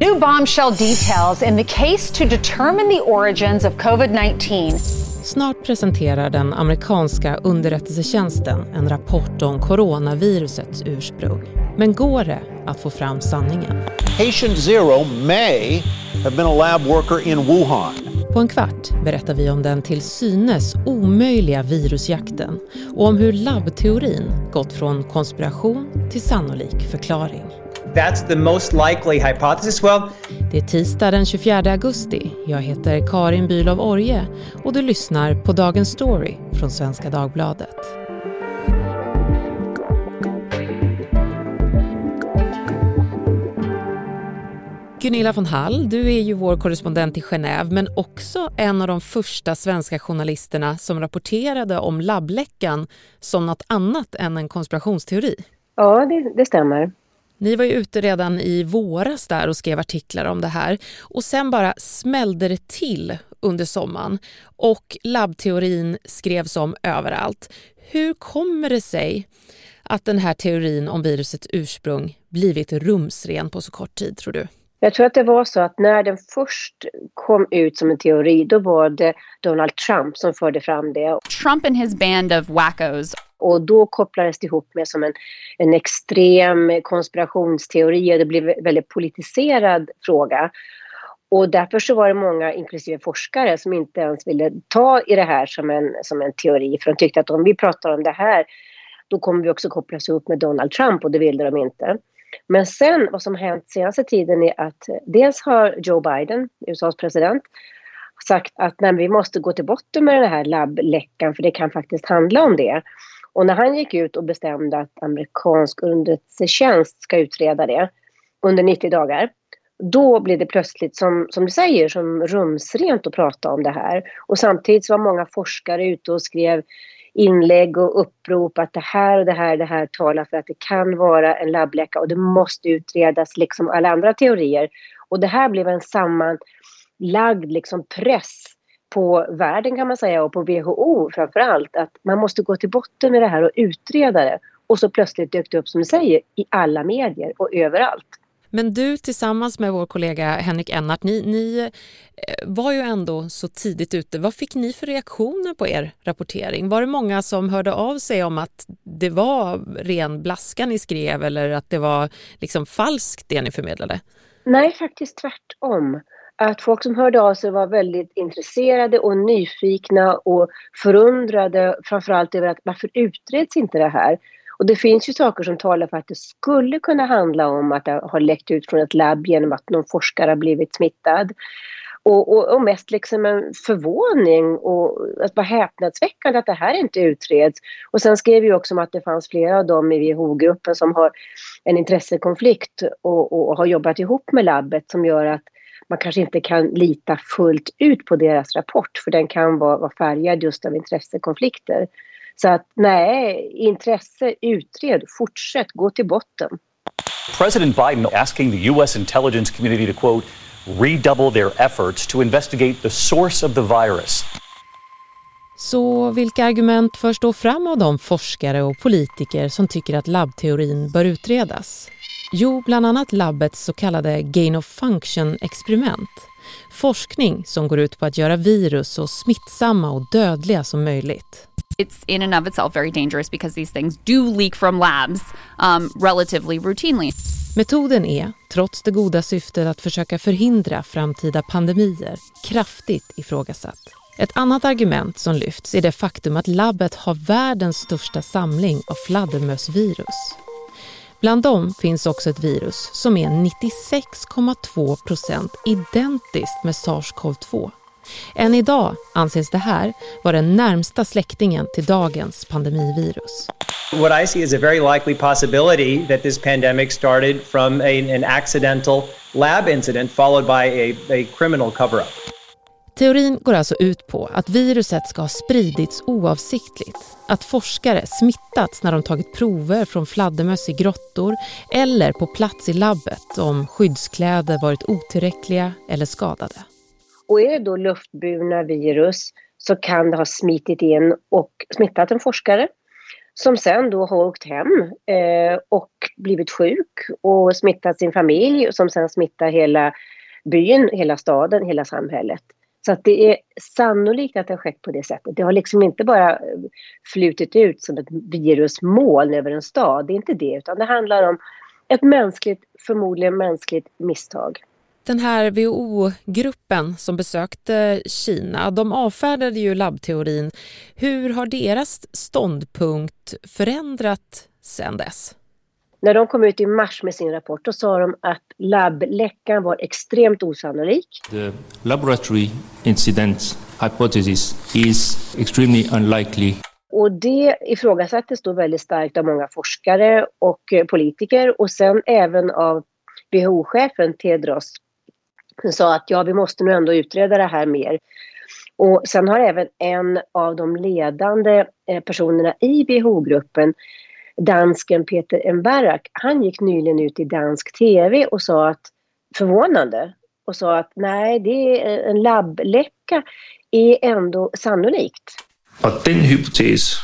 New bombshell details in the case to determine the origins of COVID-19. Snart presenterar den amerikanska underrättelsetjänsten en rapport om coronavirusets ursprung. Men går det att få fram sanningen? Patient zero may have been a lab worker in Wuhan. På en kvart berättar vi om den till synes omöjliga virusjakten och om hur labbteorin gått från konspiration till sannolik förklaring. That's the most likely hypothesis. Well, Det är tisdag den 24 augusti. Jag heter Karin Bülow Orje och du lyssnar på Dagens Story från Svenska Dagbladet. Gunilla von Hall, du är ju vår korrespondent i Genève men också en av de första svenska journalisterna som rapporterade om labbläckan som något annat än en konspirationsteori. Ja, det, det stämmer. Ni var ju ute redan i våras där och skrev artiklar om det här och sen bara smällde det till under sommaren och labbteorin skrevs om överallt. Hur kommer det sig att den här teorin om virusets ursprung blivit rumsren på så kort tid tror du? Jag tror att det var så att när den först kom ut som en teori, då var det Donald Trump som förde fram det. Trump and his band of wackos och då kopplades det ihop med som en, en extrem konspirationsteori och det blev en väldigt politiserad fråga. Och därför så var det många, inklusive forskare, som inte ens ville ta i det här som en, som en teori. För de tyckte att om vi pratar om det här, då kommer vi också kopplas ihop med Donald Trump och det ville de inte. Men sen, vad som hänt senaste tiden är att dels har Joe Biden, USAs president, sagt att nej, vi måste gå till botten med den här labbläckan för det kan faktiskt handla om det. Och när han gick ut och bestämde att amerikansk underrättelsetjänst ska utreda det under 90 dagar, då blev det plötsligt, som, som du säger, som rumsrent att prata om det här. Och samtidigt så var många forskare ute och skrev inlägg och upprop att det här och det här det här talar för att det kan vara en labbläcka och det måste utredas liksom alla andra teorier. Och det här blev en sammanlagd liksom press på världen kan man säga och på WHO framför allt att man måste gå till botten med det här och utreda det. Och så plötsligt dök det upp som du säger i alla medier och överallt. Men du tillsammans med vår kollega Henrik Ennart, ni, ni var ju ändå så tidigt ute. Vad fick ni för reaktioner på er rapportering? Var det många som hörde av sig om att det var ren blaska ni skrev eller att det var liksom falskt det ni förmedlade? Nej, faktiskt tvärtom. Att folk som hörde av sig var väldigt intresserade och nyfikna och förundrade framförallt över att varför utreds inte det här? Och det finns ju saker som talar för att det skulle kunna handla om att det har läckt ut från ett labb genom att någon forskare har blivit smittad. Och, och, och mest liksom en förvåning och att vara häpnadsväckande att det här inte utreds. Och sen skrev vi också om att det fanns flera av dem i WHO-gruppen som har en intressekonflikt och, och har jobbat ihop med labbet som gör att man kanske inte kan lita fullt ut på deras rapport för den kan vara, vara färgad just av intressekonflikter. Så att nej, intresse, utred, fortsätt, gå till botten. President Biden asking the U.S. intelligence community to, quote, redouble their efforts to investigate the source of the virus. Så vilka argument förs då fram av de forskare och politiker som tycker att labbteorin bör utredas? Jo, bland annat labbets så kallade gain of function-experiment. Forskning som går ut på att göra virus så smittsamma och dödliga som möjligt. it's in and of itself very dangerous because these things do leak from labs um, relatively routinely. Metoden är, trots det goda syftet att försöka förhindra framtida pandemier, kraftigt ifrågasatt. Ett annat argument som lyfts är det faktum att labbet har världens största samling av fladdermösvirus. Bland dem finns också ett virus som är 96,2 procent identiskt med sars-cov-2. Än idag anses det här vara den närmsta släktingen till dagens pandemivirus. what I see is a very likely possibility that this pandemic started from a, an accidental lab incident followed by a, a criminal cover-up. Teorin går alltså ut på att viruset ska ha spridits oavsiktligt. Att forskare smittats när de tagit prover från fladdermöss i grottor eller på plats i labbet om skyddskläder varit otillräckliga eller skadade. Och är det då luftburna virus så kan det ha smitit in och smittat en forskare som sen då har åkt hem eh, och blivit sjuk och smittat sin familj som sen smittar hela byn, hela staden, hela samhället. Så att det är sannolikt att det har skett på det sättet. Det har liksom inte bara eh, flutit ut som ett virusmoln över en stad. Det är inte det, utan det handlar om ett mänskligt, förmodligen mänskligt misstag. Den här WHO-gruppen som besökte Kina, de avfärdade ju labbteorin. Hur har deras ståndpunkt förändrat sedan dess? När de kom ut i mars med sin rapport då sa de att labbläckan var extremt osannolik. The laboratory incident hypothesis is extremely unlikely. Och det ifrågasattes då väldigt starkt av många forskare och politiker och sen även av WHO-chefen Tedros som sa att ja, vi måste nu ändå utreda det här mer. Och sen har även en av de ledande eh, personerna i WHO-gruppen, dansken Peter Mbarak, han gick nyligen ut i dansk tv och sa att, förvånande, och sa att nej, det är en labbläcka är ändå sannolikt. Och den hypotes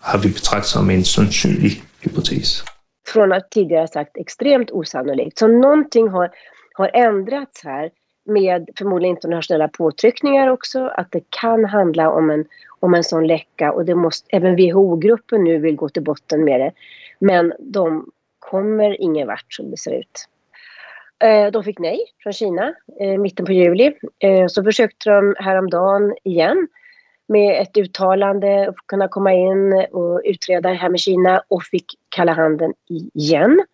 har vi betraktat som en sannolik hypotes. Från att tidigare sagt extremt osannolikt. Så någonting har, har ändrats här med förmodligen internationella påtryckningar också, att det kan handla om en, om en sån läcka och det måste, även WHO-gruppen nu vill gå till botten med det. Men de kommer ingen vart som det ser ut. Eh, de fick nej från Kina i mitten på juli. Eh, så försökte de häromdagen igen med ett uttalande och kunna komma in och utreda det här med Kina och fick kalla handen igen.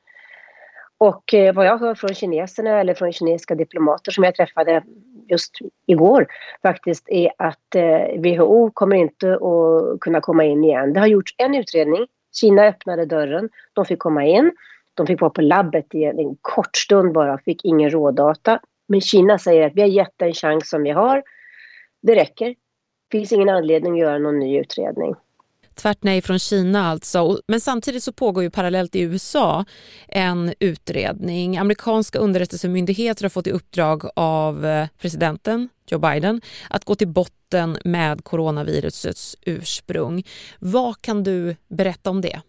Och vad jag hör från kineserna eller från kinesiska diplomater som jag träffade just igår faktiskt är att eh, WHO kommer inte att kunna komma in igen. Det har gjorts en utredning. Kina öppnade dörren. De fick komma in. De fick vara på labbet i en kort stund bara, fick ingen rådata. Men Kina säger att vi har gett den chans som vi har. Det räcker. Det finns ingen anledning att göra någon ny utredning. Tvärt nej från Kina alltså. Men samtidigt så pågår ju parallellt i USA en utredning. Amerikanska underrättelsemyndigheter har fått i uppdrag av eh, presidenten Joe Biden att gå till botten med coronavirusets ursprung. Vad kan du berätta om det?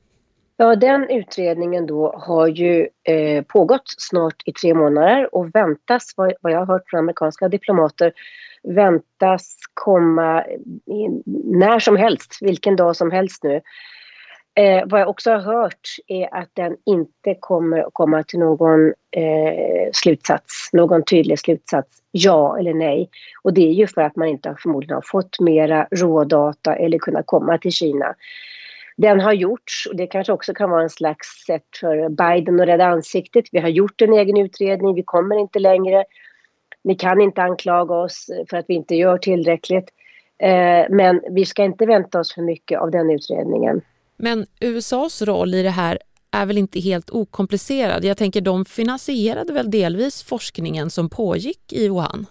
Ja, den utredningen då har ju eh, pågått snart i tre månader och väntas, vad, vad jag har hört från amerikanska diplomater, väntas komma när som helst, vilken dag som helst nu. Eh, vad jag också har hört är att den inte kommer att komma till någon eh, slutsats, någon tydlig slutsats, ja eller nej. Och det är ju för att man inte förmodligen har fått mera rådata eller kunnat komma till Kina. Den har gjorts och det kanske också kan vara en slags sätt för Biden att rädda ansiktet. Vi har gjort en egen utredning, vi kommer inte längre ni kan inte anklaga oss för att vi inte gör tillräckligt. Eh, men vi ska inte vänta oss för mycket av den utredningen. Men USAs roll i det här är väl inte helt okomplicerad? Jag tänker de finansierade väl delvis forskningen som pågick i Wuhan?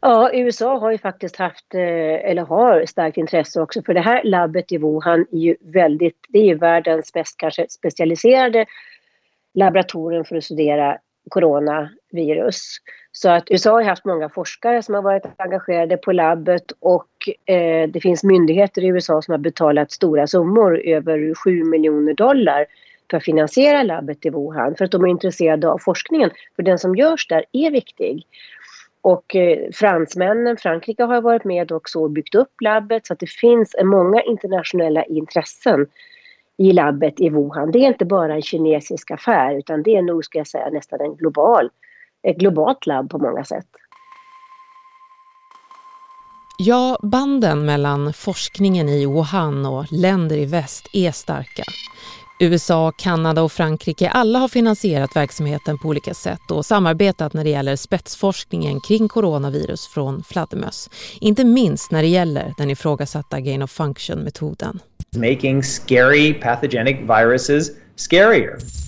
Ja, USA har ju faktiskt haft, eh, eller har starkt intresse också för det här labbet i Wuhan är ju väldigt, det är ju världens mest kanske specialiserade laboratorium för att studera coronavirus. Så att USA har haft många forskare som har varit engagerade på labbet och eh, det finns myndigheter i USA som har betalat stora summor, över 7 miljoner dollar för att finansiera labbet i Wuhan för att de är intresserade av forskningen. För den som görs där är viktig. Och eh, fransmännen, Frankrike har varit med också och byggt upp labbet så att det finns många internationella intressen i labbet i Wuhan. Det är inte bara en kinesisk affär utan det är nog, ska jag säga, nästan en global, ett globalt labb på många sätt. Ja, banden mellan forskningen i Wuhan och länder i väst är starka. USA, Kanada och Frankrike alla har finansierat verksamheten på olika sätt och samarbetat när det gäller spetsforskningen kring coronavirus från fladdermöss. Inte minst när det gäller den ifrågasatta gain of function-metoden. Making scary pathogenic viruses scarier.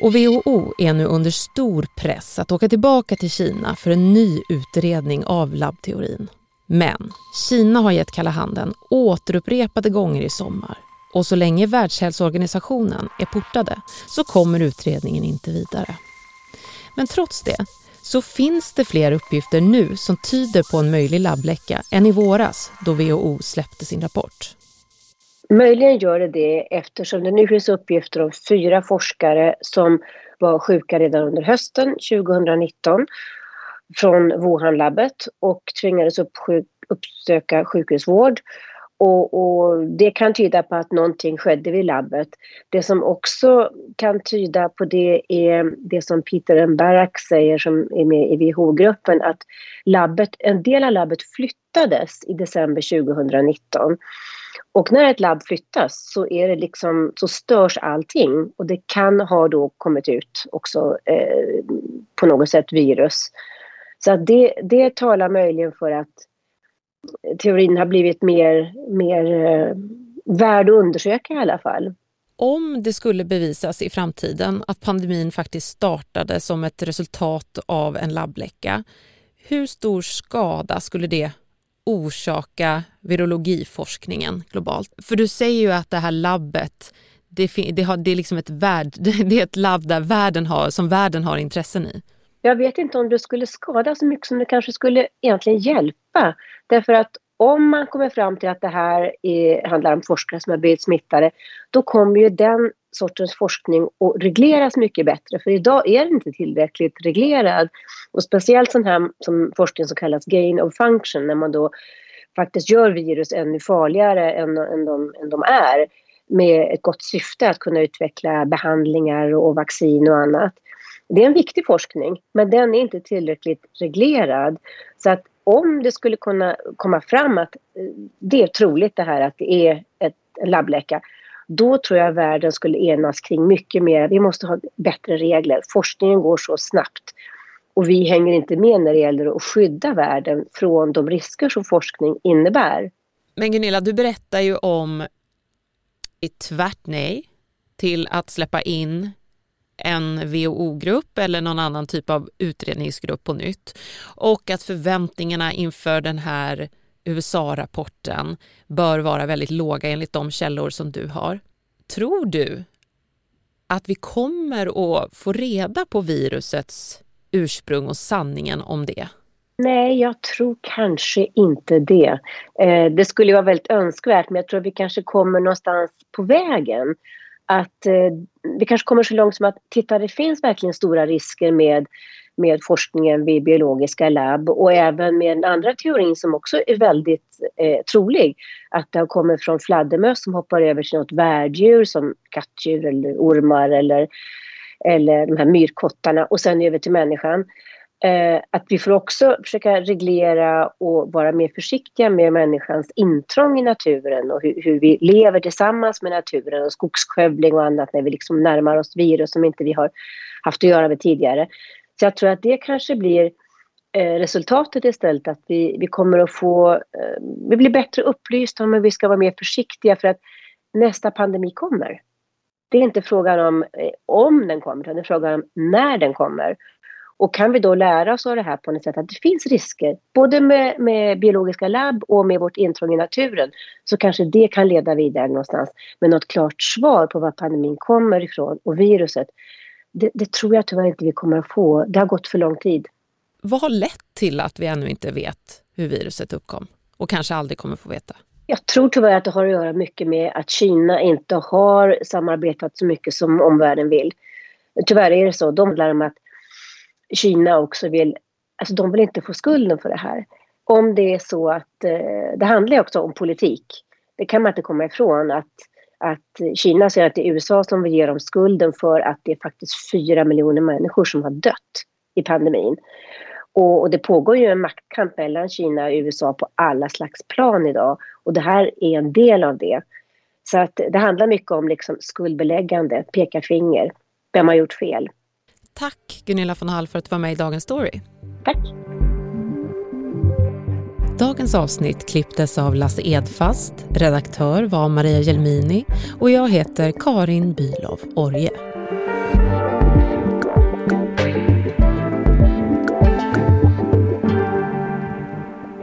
Och WHO är nu under stor press att åka tillbaka till Kina för en ny utredning av labbteorin. Men Kina har gett kalla handen återupprepade gånger i sommar och så länge Världshälsoorganisationen är portade så kommer utredningen inte vidare. Men trots det så finns det fler uppgifter nu som tyder på en möjlig labbläcka än i våras då WHO släppte sin rapport. Möjligen gör det det eftersom det nu finns uppgifter om fyra forskare som var sjuka redan under hösten 2019 från Wuhan-labbet och tvingades uppsöka sjukhusvård. Och, och, det kan tyda på att någonting skedde vid labbet. Det som också kan tyda på det är det som Peter Mbarak säger som är med i WHO-gruppen att labbet, en del av labbet flyttades i december 2019. Och när ett labb flyttas så, är det liksom, så störs allting och det kan ha då kommit ut också eh, på något sätt virus. Så att det, det talar möjligen för att teorin har blivit mer, mer eh, värd att undersöka i alla fall. Om det skulle bevisas i framtiden att pandemin faktiskt startade som ett resultat av en labbläcka, hur stor skada skulle det orsaka virologiforskningen globalt? För du säger ju att det här labbet, det, det, har, det är liksom ett, värld, det är ett labb där världen har, som världen har intressen i. Jag vet inte om det skulle skada så mycket som det kanske skulle egentligen hjälpa. Därför att om man kommer fram till att det här är, handlar om forskare som har blivit smittade, då kommer ju den sortens forskning att regleras mycket bättre. För idag är den inte tillräckligt reglerad. Och speciellt sån här som forskning som kallas gain of function, när man då faktiskt gör virus ännu farligare än, än, de, än de är med ett gott syfte att kunna utveckla behandlingar och vaccin och annat. Det är en viktig forskning, men den är inte tillräckligt reglerad. Så att om det skulle kunna komma fram att eh, det är troligt det här att det är ett, en labbläcka, då tror jag världen skulle enas kring mycket mer. Vi måste ha bättre regler. Forskningen går så snabbt och vi hänger inte med när det gäller att skydda världen från de risker som forskning innebär. Men Gunilla, du berättar ju om ett tvärt nej till att släppa in en WHO-grupp eller någon annan typ av utredningsgrupp på nytt och att förväntningarna inför den här USA-rapporten bör vara väldigt låga enligt de källor som du har. Tror du att vi kommer att få reda på virusets ursprung och sanningen om det? Nej, jag tror kanske inte det. Eh, det skulle vara väldigt önskvärt, men jag tror att vi kanske kommer någonstans på vägen att eh, vi kanske kommer så långt som att titta, det finns verkligen stora risker med, med forskningen vid biologiska labb och även med den andra teorin som också är väldigt eh, trolig, att det har kommit från fladdermöss som hoppar över till något värddjur som kattdjur eller ormar eller, eller de här myrkottarna och sen över till människan. Eh, att vi får också försöka reglera och vara mer försiktiga med människans intrång i naturen och hur, hur, vi lever tillsammans med naturen och skogsskövling och annat när vi liksom närmar oss virus som inte vi har haft att göra med tidigare. Så jag tror att det kanske blir eh, resultatet istället att vi, vi kommer att få, eh, vi blir bättre upplysta om hur vi ska vara mer försiktiga för att nästa pandemi kommer. Det är inte frågan om eh, om den kommer, utan det är frågan om när den kommer. Och kan vi då lära oss av det här på något sätt att det finns risker, både med, med biologiska labb och med vårt intrång i naturen, så kanske det kan leda vidare någonstans. Men något klart svar på var pandemin kommer ifrån och viruset, det, det tror jag tyvärr inte vi kommer att få. Det har gått för lång tid. Vad har lett till att vi ännu inte vet hur viruset uppkom och kanske aldrig kommer få veta? Jag tror tyvärr att det har att göra mycket med att Kina inte har samarbetat så mycket som omvärlden vill. Tyvärr är det så. De om att Kina också vill, alltså de vill inte få skulden för det här. Om det är så att, eh, det handlar ju också om politik. Det kan man inte komma ifrån att, att Kina säger att det är USA som vill ge dem skulden för att det är faktiskt fyra miljoner människor som har dött i pandemin. Och, och, det pågår ju en maktkamp mellan Kina och USA på alla slags plan idag. Och det här är en del av det. Så att det handlar mycket om liksom skuldbeläggande, peka finger. Vem har gjort fel? Tack Gunilla von Hall för att du var med i Dagens Story. Tack. Dagens avsnitt klipptes av Lasse Edfast, redaktör var Maria Gelmini och jag heter Karin Bylov Orje.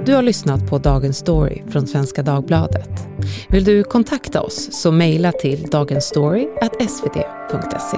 Du har lyssnat på Dagens Story från Svenska Dagbladet. Vill du kontakta oss så mejla till dagensstory.svd.se.